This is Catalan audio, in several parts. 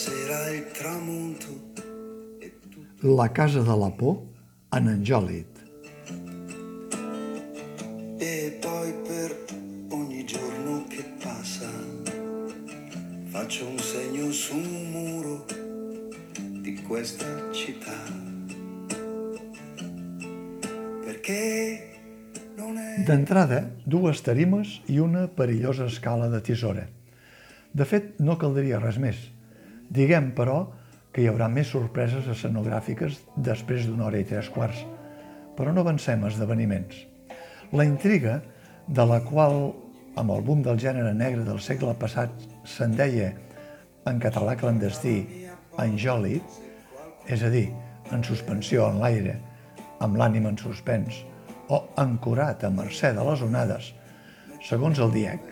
sera il tramonto e La casa de la por en Anjòlit. E poi per ogni giorno che passa faccio un segno su un muro di questa città. Perché non è... D'entrada, dues tarimes i una perillosa escala de tisora. De fet, no caldria res més. Diguem, però, que hi haurà més sorpreses escenogràfiques després d'una hora i tres quarts. Però no avancem esdeveniments. La intriga, de la qual, amb el boom del gènere negre del segle passat, se'n deia, en català clandestí, Anjòlit, és a dir, en suspensió en l'aire, amb l'ànima en suspens, o ancorat a mercè de les onades, segons el DIEC,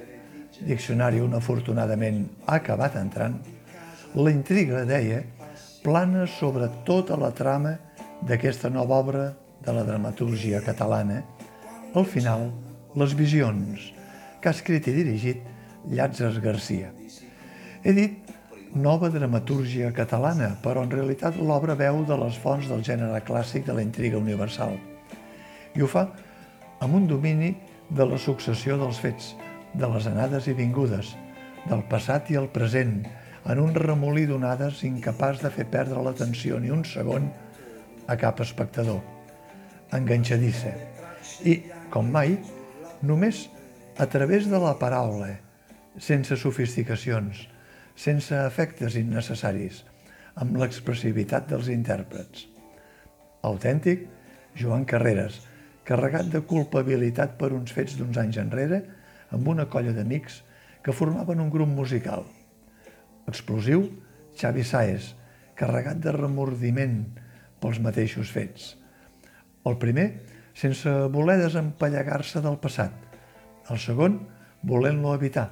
diccionari on afortunadament ha acabat entrant, la intriga, deia, plana sobre tota la trama d'aquesta nova obra de la dramaturgia catalana, al final, les visions, que ha escrit i dirigit Llàtzer Garcia. He dit nova dramatúrgia catalana, però en realitat l'obra veu de les fonts del gènere clàssic de la intriga universal. I ho fa amb un domini de la successió dels fets, de les anades i vingudes, del passat i el present, en un remolí d'onades incapaç de fer perdre l'atenció ni un segon a cap espectador. Enganxadissa. I, com mai, només a través de la paraula, sense sofisticacions, sense efectes innecessaris, amb l'expressivitat dels intèrprets. Autèntic, Joan Carreras, carregat de culpabilitat per uns fets d'uns anys enrere, amb una colla d'amics que formaven un grup musical. Explosiu, Xavi Saez, carregat de remordiment pels mateixos fets. El primer, sense voler desempallegar-se del passat. El segon, volent-lo evitar,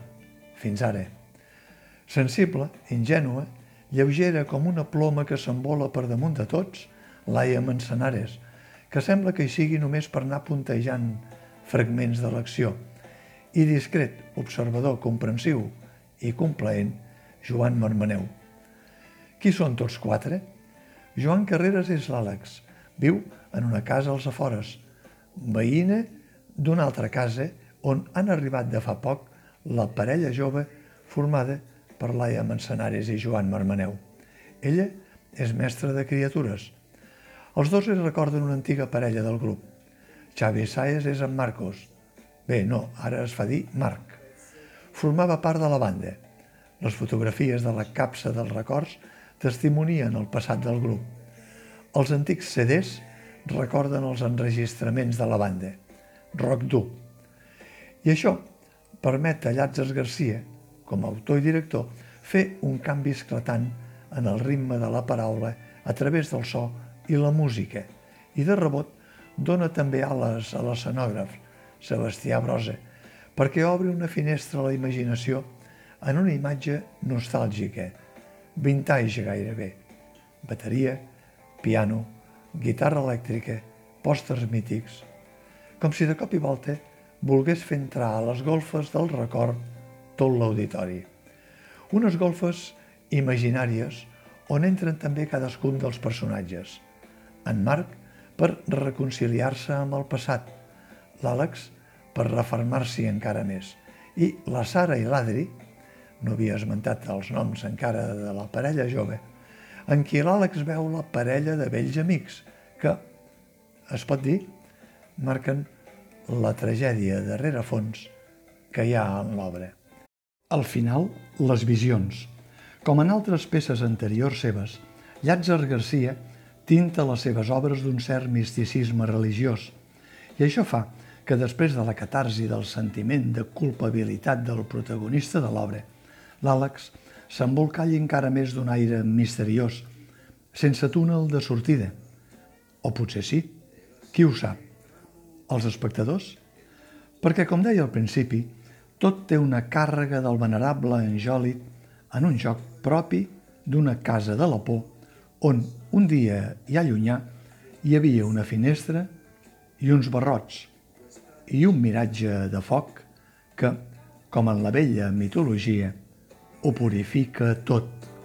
fins ara. Sensible, ingènua, lleugera com una ploma que s'envola per damunt de tots, Laia Manzanares, que sembla que hi sigui només per anar puntejant fragments de l'acció, i discret, observador, comprensiu i complaent, Joan Marmaneu. Qui són tots quatre? Joan Carreras és l'Àlex, viu en una casa als afores, veïna d'una altra casa on han arribat de fa poc la parella jove formada per Laia Manzanares i Joan Marmaneu. Ella és mestra de criatures. Els dos es recorden una antiga parella del grup. Xavi Saez és en Marcos. Bé, no, ara es fa dir Marc. Formava part de la banda. Les fotografies de la capsa dels records testimonien el passat del grup. Els antics CDs recorden els enregistraments de la banda. Rock dur. I això permet a Llàtzer Garcia, com a autor i director, fer un canvi esclatant en el ritme de la paraula a través del so i la música, i de rebot dona també ales a l'escenògraf, Sebastià Brosa, perquè obre una finestra a la imaginació en una imatge nostàlgica, vintage gairebé. Bateria, piano, guitarra elèctrica, pòsters mítics, com si de cop i volta volgués fer entrar a les golfes del record tot l'auditori. Unes golfes imaginàries on entren també cadascun dels personatges. En Marc per reconciliar-se amb el passat, l'Àlex per refermar-s'hi encara més i la Sara i l'Adri, no havia esmentat els noms encara de la parella jove, en qui l'Àlex veu la parella de vells amics que, es pot dir, marquen la tragèdia de rerefons que hi ha en l'obra. Al final, les visions. Com en altres peces anteriors seves, Llàtzer Garcia tinta les seves obres d'un cert misticisme religiós i això fa que després de la catarsi del sentiment de culpabilitat del protagonista de l'obra, l'Àlex s'embolcalli encara més d'un aire misteriós, sense túnel de sortida. O potser sí, qui ho sap? Els espectadors? Perquè, com deia al principi, tot té una càrrega del venerable Anjòlit en un joc propi d'una casa de la por on un dia ja llunyà hi havia una finestra i uns barrots i un miratge de foc que, com en la vella mitologia, ho purifica tot.